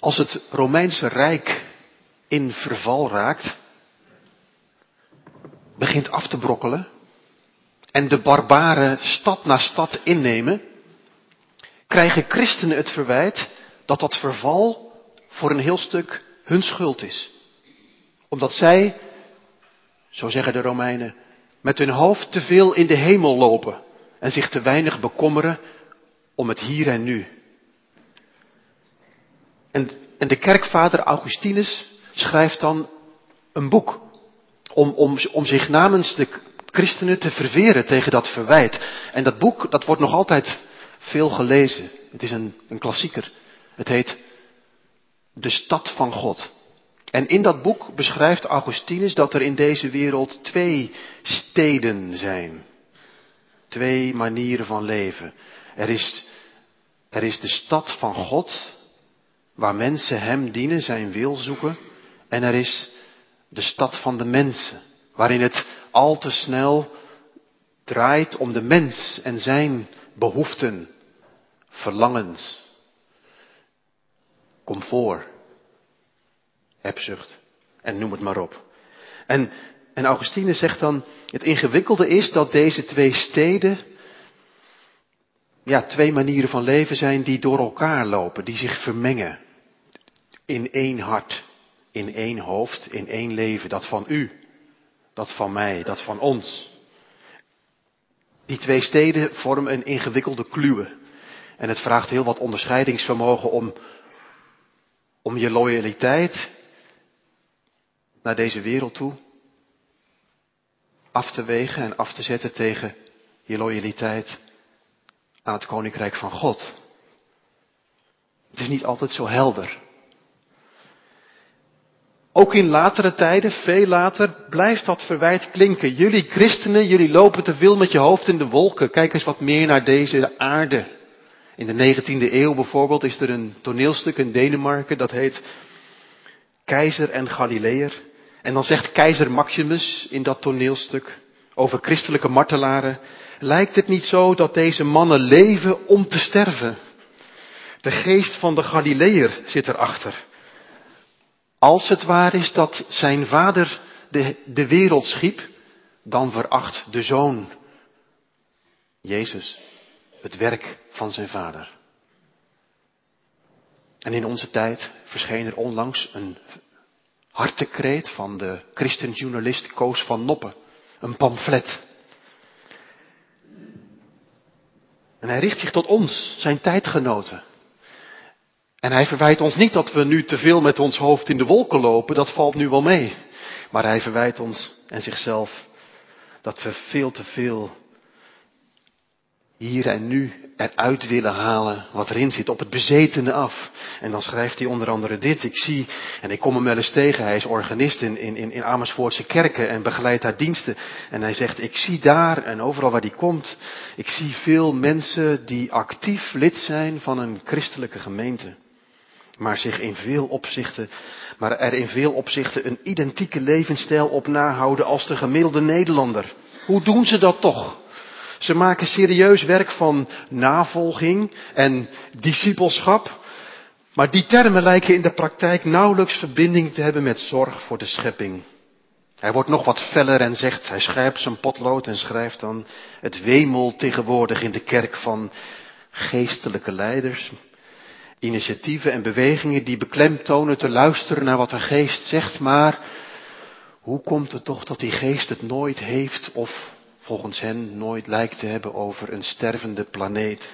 Als het Romeinse Rijk in verval raakt, begint af te brokkelen en de barbaren stad na stad innemen, krijgen christenen het verwijt dat dat verval voor een heel stuk hun schuld is. Omdat zij, zo zeggen de Romeinen, met hun hoofd te veel in de hemel lopen en zich te weinig bekommeren om het hier en nu. En, en de kerkvader Augustinus schrijft dan een boek om, om, om zich namens de christenen te verweren tegen dat verwijt. En dat boek, dat wordt nog altijd veel gelezen. Het is een, een klassieker. Het heet De Stad van God. En in dat boek beschrijft Augustinus dat er in deze wereld twee steden zijn. Twee manieren van leven. Er is, er is de stad van God, waar mensen Hem dienen, Zijn wil zoeken. En er is de stad van de mensen, waarin het al te snel draait om de mens en zijn behoeften, verlangens, comfort, hebzucht en noem het maar op. En, en Augustine zegt dan, het ingewikkelde is dat deze twee steden, ja, twee manieren van leven zijn die door elkaar lopen, die zich vermengen in één hart, in één hoofd, in één leven, dat van u, dat van mij, dat van ons. Die twee steden vormen een ingewikkelde kluwe. En het vraagt heel wat onderscheidingsvermogen om, om je loyaliteit naar deze wereld toe af te wegen en af te zetten tegen je loyaliteit aan het koninkrijk van God. Het is niet altijd zo helder. Ook in latere tijden, veel later, blijft dat verwijt klinken. Jullie christenen, jullie lopen te veel met je hoofd in de wolken. Kijk eens wat meer naar deze aarde. In de 19e eeuw bijvoorbeeld is er een toneelstuk in Denemarken dat heet Keizer en Galileer. En dan zegt keizer Maximus in dat toneelstuk over christelijke martelaren, lijkt het niet zo dat deze mannen leven om te sterven? De geest van de Galileer zit erachter. Als het waar is dat zijn vader de, de wereld schiep, dan veracht de zoon, Jezus, het werk van zijn vader. En in onze tijd verscheen er onlangs een hartekreet van de christenjournalist Koos van Noppen. Een pamflet. En hij richt zich tot ons, zijn tijdgenoten. En hij verwijt ons niet dat we nu te veel met ons hoofd in de wolken lopen, dat valt nu wel mee. Maar hij verwijt ons en zichzelf dat we veel te veel hier en nu eruit willen halen wat erin zit, op het bezetene af. En dan schrijft hij onder andere dit. Ik zie, en ik kom hem wel eens tegen, hij is organist in, in, in Amersfoortse kerken en begeleidt daar diensten. En hij zegt, ik zie daar en overal waar hij komt, ik zie veel mensen die actief lid zijn van een christelijke gemeente. Maar zich in veel opzichten, maar er in veel opzichten een identieke levensstijl op nahouden als de gemiddelde Nederlander. Hoe doen ze dat toch? Ze maken serieus werk van navolging en discipelschap. Maar die termen lijken in de praktijk nauwelijks verbinding te hebben met zorg voor de schepping. Hij wordt nog wat feller en zegt, hij scherpt zijn potlood en schrijft dan, het wemel tegenwoordig in de kerk van geestelijke leiders, initiatieven en bewegingen die beklemtonen te luisteren naar wat de geest zegt, maar hoe komt het toch dat die geest het nooit heeft of volgens hen nooit lijkt te hebben over een stervende planeet.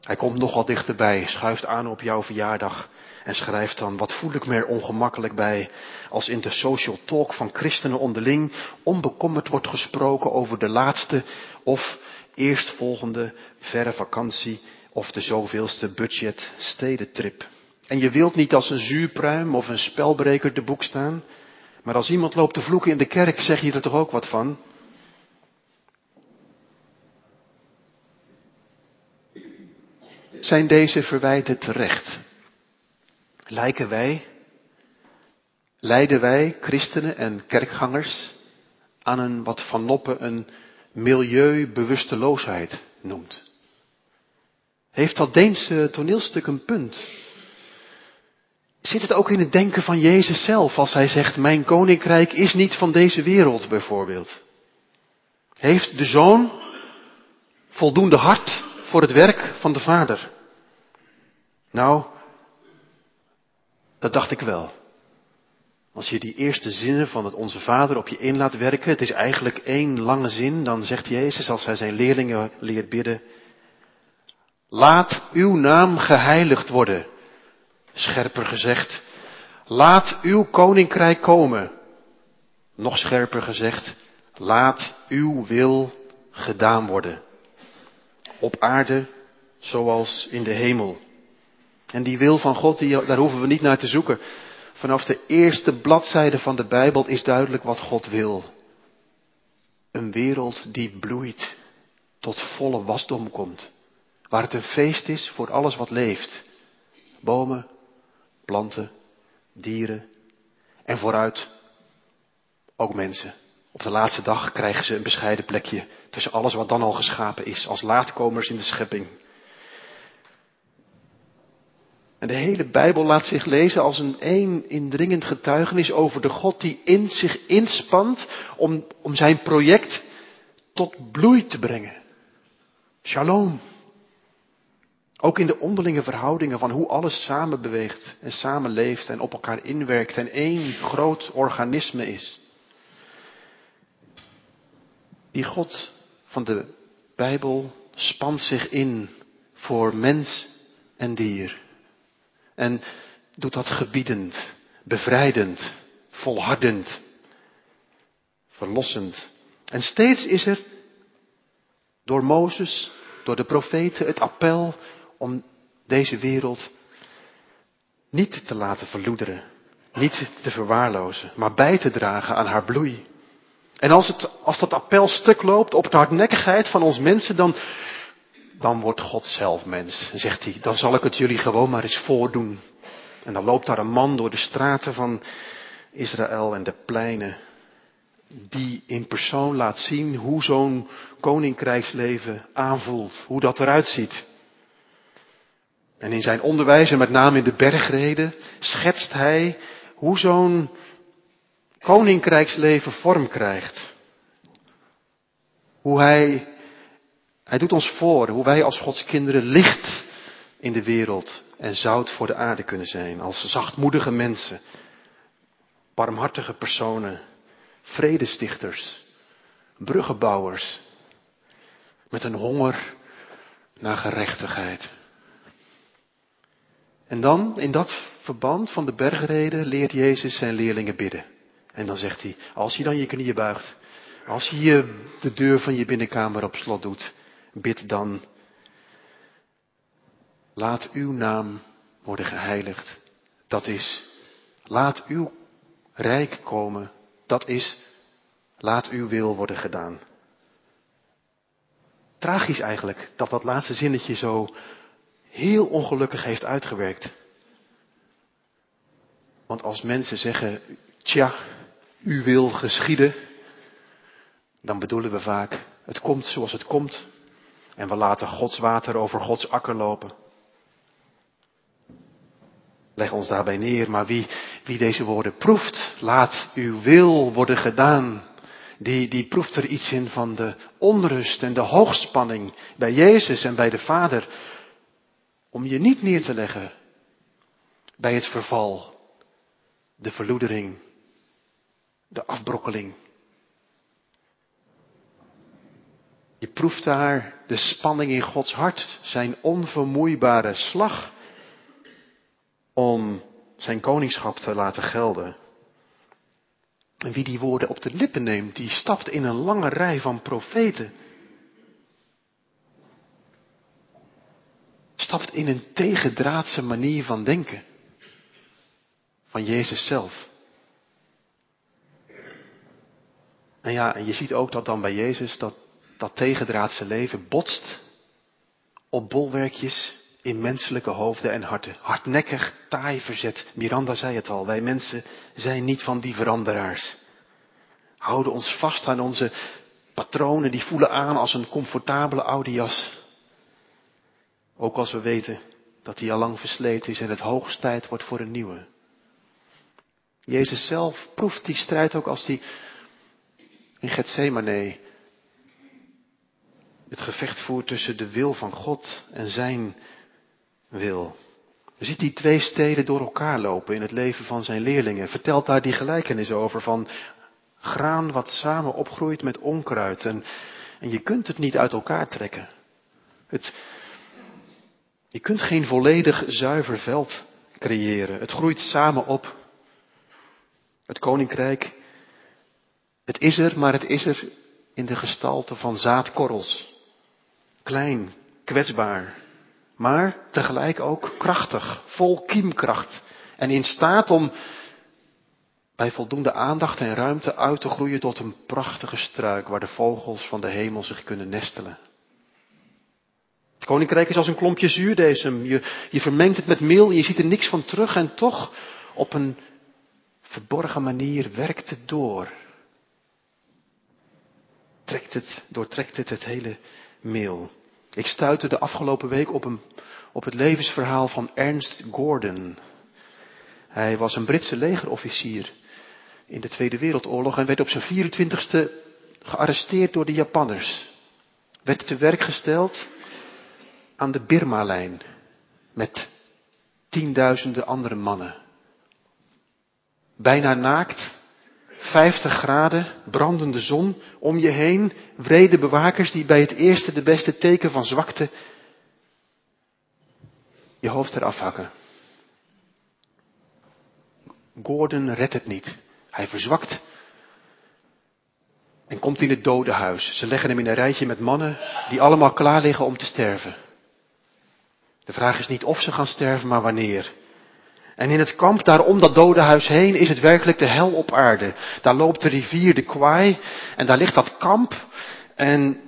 Hij komt nog wat dichterbij, schuift aan op jouw verjaardag en schrijft dan, wat voel ik me er ongemakkelijk bij als in de social talk van christenen onderling onbekommerd wordt gesproken over de laatste of eerstvolgende verre vakantie of de zoveelste budget stedentrip. En je wilt niet als een zuurpruim of een spelbreker te boek staan, maar als iemand loopt te vloeken in de kerk, zeg je er toch ook wat van? Zijn deze verwijten terecht? Lijken wij, leiden wij, christenen en kerkgangers, aan een wat Van Noppen een milieubewusteloosheid noemt? Heeft dat Deense toneelstuk een punt? Zit het ook in het denken van Jezus zelf als hij zegt, mijn koninkrijk is niet van deze wereld bijvoorbeeld? Heeft de zoon voldoende hart voor het werk van de vader? Nou, dat dacht ik wel. Als je die eerste zinnen van het Onze Vader op je in laat werken, het is eigenlijk één lange zin, dan zegt Jezus als hij zijn leerlingen leert bidden, laat uw naam geheiligd worden. Scherper gezegd, laat uw koninkrijk komen. Nog scherper gezegd, laat uw wil gedaan worden. Op aarde zoals in de hemel. En die wil van God, daar hoeven we niet naar te zoeken. Vanaf de eerste bladzijde van de Bijbel is duidelijk wat God wil. Een wereld die bloeit, tot volle wasdom komt. Waar het een feest is voor alles wat leeft. Bomen, planten, dieren en vooruit ook mensen. Op de laatste dag krijgen ze een bescheiden plekje tussen alles wat dan al geschapen is, als laatkomers in de schepping. En de hele Bijbel laat zich lezen als een één indringend getuigenis over de God die in zich inspant om, om zijn project tot bloei te brengen. Shalom. Ook in de onderlinge verhoudingen van hoe alles samen beweegt en samenleeft en op elkaar inwerkt en één groot organisme is. Die God van de Bijbel spant zich in voor mens en dier. En doet dat gebiedend, bevrijdend, volhardend, verlossend. En steeds is er door Mozes, door de profeten het appel om deze wereld niet te laten verloederen, niet te verwaarlozen, maar bij te dragen aan haar bloei. En als, het, als dat appel stuk loopt op de hardnekkigheid van ons mensen, dan, dan wordt God zelf mens. En zegt hij, dan zal ik het jullie gewoon maar eens voordoen. En dan loopt daar een man door de straten van Israël en de pleinen, die in persoon laat zien hoe zo'n koninkrijksleven aanvoelt, hoe dat eruit ziet. En in zijn onderwijs, en met name in de bergreden, schetst hij hoe zo'n koninkrijksleven vorm krijgt. Hoe hij, hij doet ons voor, hoe wij als Gods kinderen licht in de wereld en zout voor de aarde kunnen zijn. Als zachtmoedige mensen, barmhartige personen, vredestichters, bruggenbouwers, met een honger naar gerechtigheid. En dan, in dat verband van de bergreden, leert Jezus zijn leerlingen bidden. En dan zegt hij, als je dan je knieën buigt, als je de deur van je binnenkamer op slot doet, bid dan, laat uw naam worden geheiligd. Dat is, laat uw rijk komen. Dat is, laat uw wil worden gedaan. Tragisch eigenlijk dat dat laatste zinnetje zo heel ongelukkig heeft uitgewerkt. Want als mensen zeggen, tja, u wil geschieden, dan bedoelen we vaak, het komt zoals het komt. En we laten Gods water over Gods akker lopen. Leg ons daarbij neer, maar wie, wie deze woorden proeft, laat uw wil worden gedaan. Die, die proeft er iets in van de onrust en de hoogspanning bij Jezus en bij de Vader. Om je niet neer te leggen bij het verval, de verloedering, de afbrokkeling. Je proeft daar de spanning in Gods hart, zijn onvermoeibare slag om zijn koningschap te laten gelden. En wie die woorden op de lippen neemt, die stapt in een lange rij van profeten. Stapt in een tegendraadse manier van denken. Van Jezus zelf. En ja, en je ziet ook dat dan bij Jezus dat, dat tegendraadse leven botst op bolwerkjes in menselijke hoofden en harten. Hardnekkig, taai verzet. Miranda zei het al, wij mensen zijn niet van die veranderaars. Houden ons vast aan onze patronen, die voelen aan als een comfortabele oude jas. Ook als we weten dat die al lang versleten is en het hoogst tijd wordt voor een nieuwe. Jezus zelf proeft die strijd ook als hij in Gethsemane het gevecht voert tussen de wil van God en zijn wil. Je ziet die twee steden door elkaar lopen in het leven van zijn leerlingen. Vertelt daar die gelijkenis over van graan wat samen opgroeit met onkruid. En, en je kunt het niet uit elkaar trekken. Het, je kunt geen volledig zuiver veld creëren. Het groeit samen op. Het koninkrijk, het is er, maar het is er in de gestalte van zaadkorrels. Klein, kwetsbaar, maar tegelijk ook krachtig, vol kiemkracht en in staat om bij voldoende aandacht en ruimte uit te groeien tot een prachtige struik waar de vogels van de hemel zich kunnen nestelen. Het koninkrijk is als een klompje zuurdesem. Je, je vermengt het met meel je ziet er niks van terug en toch op een verborgen manier werkt het door. Trekt het, doortrekt het het hele meel. Ik stuitte de afgelopen week op, een, op het levensverhaal van Ernst Gordon. Hij was een Britse legerofficier in de Tweede Wereldoorlog en werd op zijn 24ste gearresteerd door de Japanners. Werd te werk gesteld aan de Birma-lijn met tienduizenden andere mannen. Bijna naakt, 50 graden, brandende zon, om je heen wrede bewakers die bij het eerste de beste teken van zwakte je hoofd eraf hakken. Gordon redt het niet. Hij verzwakt en komt in het dodenhuis. Ze leggen hem in een rijtje met mannen die allemaal klaar liggen om te sterven. De vraag is niet of ze gaan sterven, maar wanneer. En in het kamp daar om dat dodenhuis heen is het werkelijk de hel op aarde. Daar loopt de rivier de Kwai en daar ligt dat kamp. En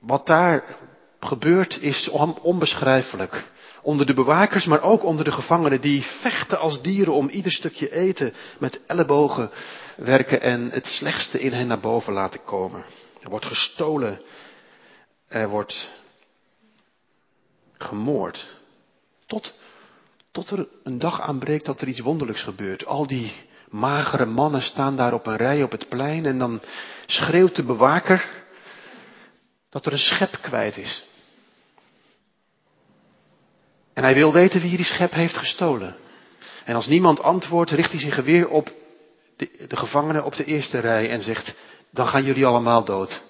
wat daar gebeurt is onbeschrijfelijk. Onder de bewakers, maar ook onder de gevangenen die vechten als dieren om ieder stukje eten met ellebogen werken en het slechtste in hen naar boven laten komen. Er wordt gestolen. Er wordt gemoord. Tot, tot er een dag aanbreekt dat er iets wonderlijks gebeurt. Al die magere mannen staan daar op een rij op het plein en dan schreeuwt de bewaker dat er een schep kwijt is. En hij wil weten wie die schep heeft gestolen. En als niemand antwoordt, richt hij zich weer op de, de gevangenen op de eerste rij en zegt, dan gaan jullie allemaal dood.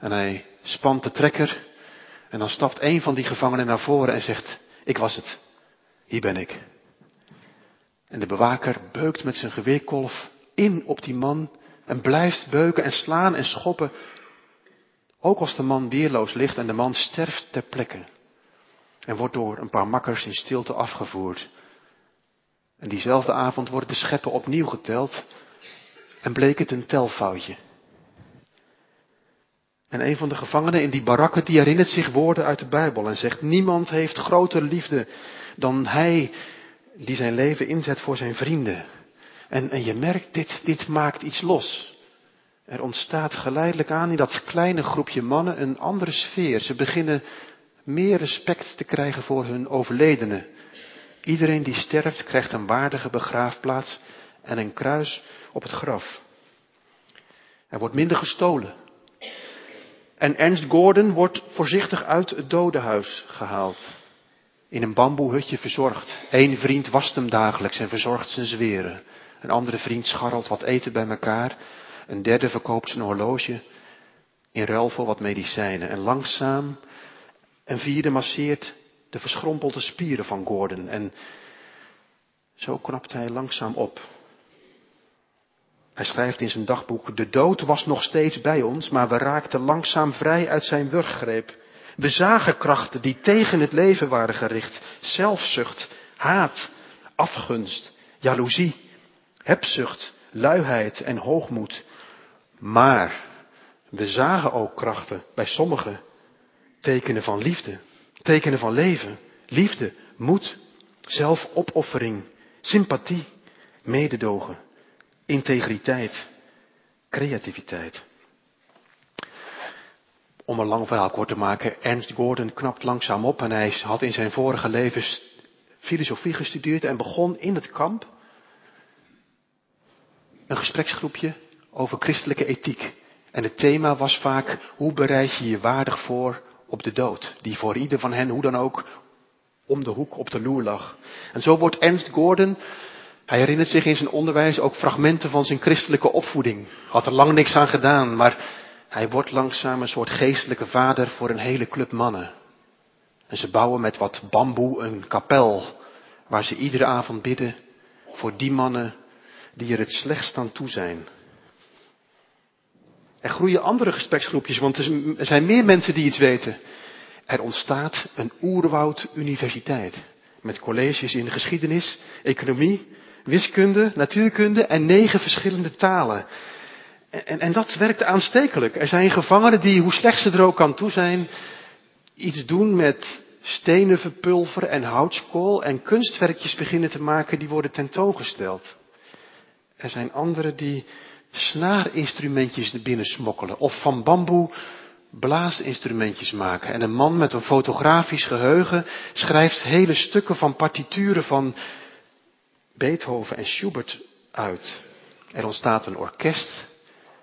En hij spant de trekker en dan stapt een van die gevangenen naar voren en zegt, ik was het. Hier ben ik. En de bewaker beukt met zijn geweerkolf in op die man en blijft beuken en slaan en schoppen. Ook als de man weerloos ligt en de man sterft ter plekke. En wordt door een paar makkers in stilte afgevoerd. En diezelfde avond worden de scheppen opnieuw geteld en bleek het een telfoutje. En een van de gevangenen in die barakken, die herinnert zich woorden uit de Bijbel en zegt, niemand heeft grotere liefde dan hij die zijn leven inzet voor zijn vrienden. En, en je merkt, dit, dit maakt iets los. Er ontstaat geleidelijk aan in dat kleine groepje mannen een andere sfeer. Ze beginnen meer respect te krijgen voor hun overledenen. Iedereen die sterft krijgt een waardige begraafplaats en een kruis op het graf. Er wordt minder gestolen. En Ernst Gordon wordt voorzichtig uit het dodenhuis gehaald. In een bamboehutje verzorgd. Eén vriend wast hem dagelijks en verzorgt zijn zweren. Een andere vriend scharrelt wat eten bij elkaar. Een derde verkoopt zijn horloge in ruil voor wat medicijnen. En langzaam een vierde masseert de verschrompelde spieren van Gordon. En zo knapt hij langzaam op. Hij schrijft in zijn dagboek, de dood was nog steeds bij ons, maar we raakten langzaam vrij uit zijn wurggreep. We zagen krachten die tegen het leven waren gericht. Zelfzucht, haat, afgunst, jaloezie, hebzucht, luiheid en hoogmoed. Maar we zagen ook krachten bij sommigen, tekenen van liefde, tekenen van leven, liefde, moed, zelfopoffering, sympathie, mededogen integriteit, creativiteit. Om een lang verhaal kort te maken, Ernst Gordon knapt langzaam op en hij had in zijn vorige leven filosofie gestudeerd en begon in het kamp een gespreksgroepje over christelijke ethiek. En het thema was vaak, hoe bereid je je waardig voor op de dood, die voor ieder van hen, hoe dan ook, om de hoek op de loer lag. En zo wordt Ernst Gordon, hij herinnert zich in zijn onderwijs ook fragmenten van zijn christelijke opvoeding. Had er lang niks aan gedaan, maar hij wordt langzaam een soort geestelijke vader voor een hele club mannen. En ze bouwen met wat bamboe een kapel, waar ze iedere avond bidden voor die mannen die er het slechtst aan toe zijn. Er groeien andere gespreksgroepjes, want er zijn meer mensen die iets weten. Er ontstaat een oerwoud universiteit. Met colleges in geschiedenis, economie, wiskunde, natuurkunde en negen verschillende talen. En, en, dat werkt aanstekelijk. Er zijn gevangenen die, hoe slecht ze er ook aan toe zijn, iets doen met stenen verpulveren en houtskool en kunstwerkjes beginnen te maken die worden tentoongesteld. Er zijn anderen die snaarinstrumentjes er binnen smokkelen of van bamboe blaasinstrumentjes maken. En een man met een fotografisch geheugen schrijft hele stukken van partituren van Beethoven en Schubert uit. Er ontstaat een orkest,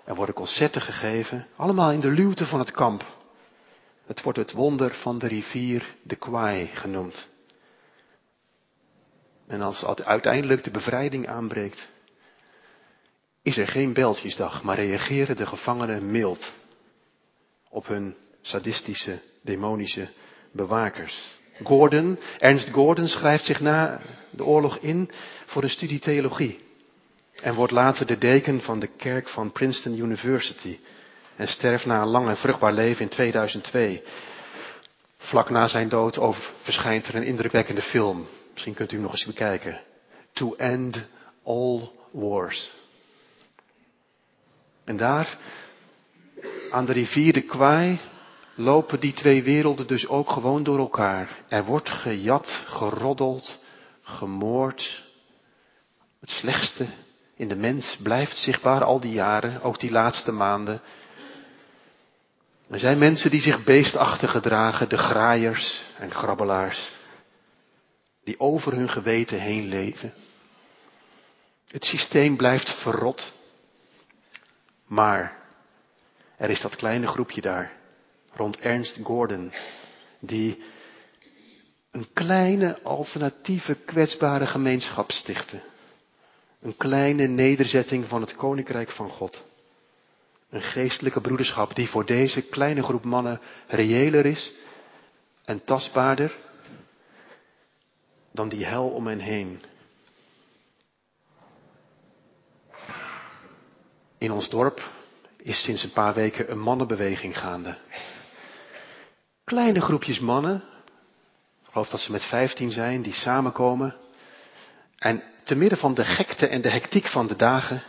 er worden concerten gegeven, allemaal in de luwte van het kamp. Het wordt het wonder van de rivier de Kwai genoemd. En als uiteindelijk de bevrijding aanbreekt, is er geen beltjesdag, maar reageren de gevangenen mild op hun sadistische, demonische bewakers. Gordon, Ernst Gordon schrijft zich na de oorlog in voor een studie theologie. En wordt later de deken van de kerk van Princeton University. En sterft na een lang en vruchtbaar leven in 2002. Vlak na zijn dood verschijnt er een indrukwekkende film. Misschien kunt u hem nog eens bekijken. To End All Wars. En daar, aan de rivier de Kwaai, lopen die twee werelden dus ook gewoon door elkaar. Er wordt gejat, geroddeld, gemoord. Het slechtste in de mens blijft zichtbaar al die jaren, ook die laatste maanden. Er zijn mensen die zich beestachtig gedragen, de graaiers en grabbelaars, die over hun geweten heen leven. Het systeem blijft verrot. Maar er is dat kleine groepje daar, rond Ernst Gordon, die een kleine alternatieve kwetsbare gemeenschap stichten. Een kleine nederzetting van het koninkrijk van God. Een geestelijke broederschap die voor deze kleine groep mannen reëler is en tastbaarder dan die hel om hen heen. In ons dorp is sinds een paar weken een mannenbeweging gaande. Kleine groepjes mannen, ik geloof dat ze met vijftien zijn, die samenkomen. En te midden van de gekte en de hectiek van de dagen,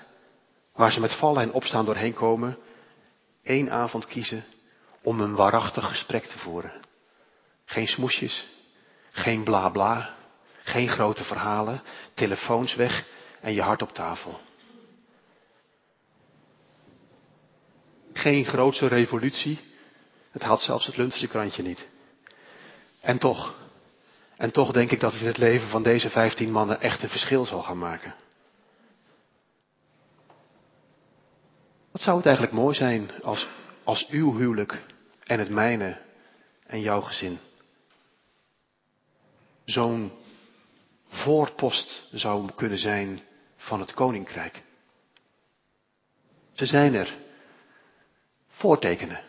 waar ze met vallen en opstaan doorheen komen, één avond kiezen om een waarachtig gesprek te voeren. Geen smoesjes, geen bla bla, geen grote verhalen, telefoons weg en je hart op tafel. Geen grootse revolutie. Het had zelfs het Lunterse krantje niet. En toch, en toch denk ik dat het in het leven van deze vijftien mannen echt een verschil zal gaan maken. Wat zou het eigenlijk mooi zijn als, als uw huwelijk en het mijne en jouw gezin zo'n voorpost zou kunnen zijn van het koninkrijk. Ze zijn er voortekenen,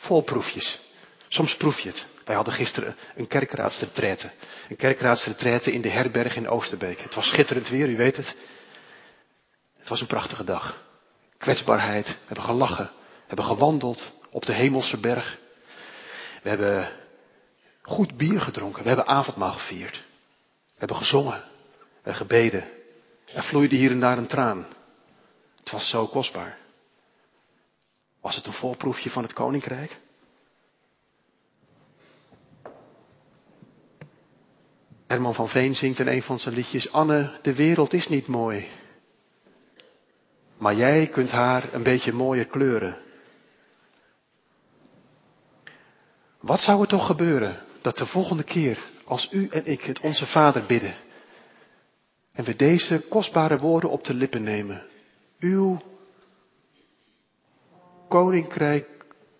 voorproefjes. Soms proef je het. Wij hadden gisteren een kerkraadsretraite. Een kerkraadsretraite in de herberg in Oosterbeek. Het was schitterend weer, u weet het. Het was een prachtige dag. Kwetsbaarheid. We hebben gelachen. We hebben gewandeld op de hemelse berg. We hebben goed bier gedronken. We hebben avondmaal gevierd. We hebben gezongen. We hebben gebeden. Er vloeide hier en daar een traan. Het was zo kostbaar. Was het een voorproefje van het koninkrijk? Herman van Veen zingt in een van zijn liedjes: Anne, de wereld is niet mooi. Maar jij kunt haar een beetje mooier kleuren. Wat zou er toch gebeuren dat de volgende keer als u en ik het onze Vader bidden en we deze kostbare woorden op de lippen nemen. Uw koninkrijk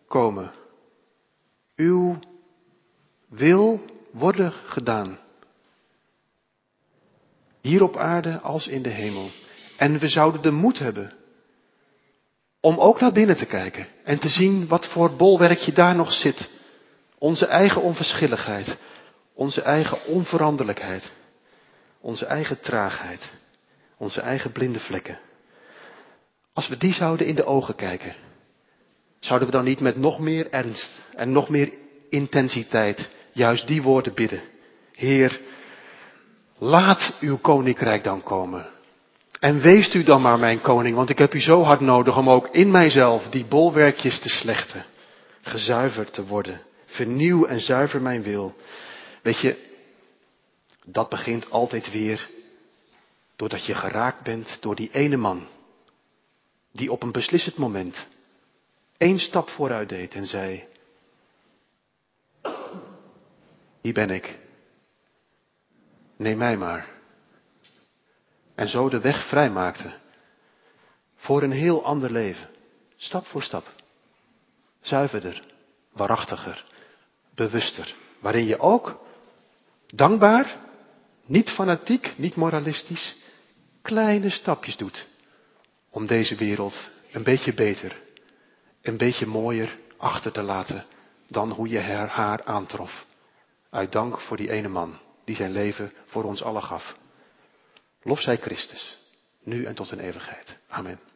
komen. Uw wil worden gedaan. Hier op aarde als in de hemel. En we zouden de moed hebben om ook naar binnen te kijken en te zien wat voor bolwerkje daar nog zit. Onze eigen onverschilligheid, onze eigen onveranderlijkheid, onze eigen traagheid, onze eigen blinde vlekken. Als we die zouden in de ogen kijken, zouden we dan niet met nog meer ernst en nog meer intensiteit juist die woorden bidden? Heer, laat uw koninkrijk dan komen. En wees u dan maar mijn koning, want ik heb u zo hard nodig om ook in mijzelf die bolwerkjes te slechten, gezuiverd te worden. Vernieuw en zuiver mijn wil. Weet je, dat begint altijd weer doordat je geraakt bent door die ene man, die op een beslissend moment één stap vooruit deed en zei, hier ben ik, neem mij maar. En zo de weg vrijmaakte voor een heel ander leven, stap voor stap, zuiverder, waarachtiger, bewuster, waarin je ook dankbaar, niet fanatiek, niet moralistisch, kleine stapjes doet om deze wereld een beetje beter, een beetje mooier achter te laten dan hoe je haar aantrof. Uit dank voor die ene man die zijn leven voor ons allen gaf. Lof zij Christus, nu en tot een eeuwigheid. Amen.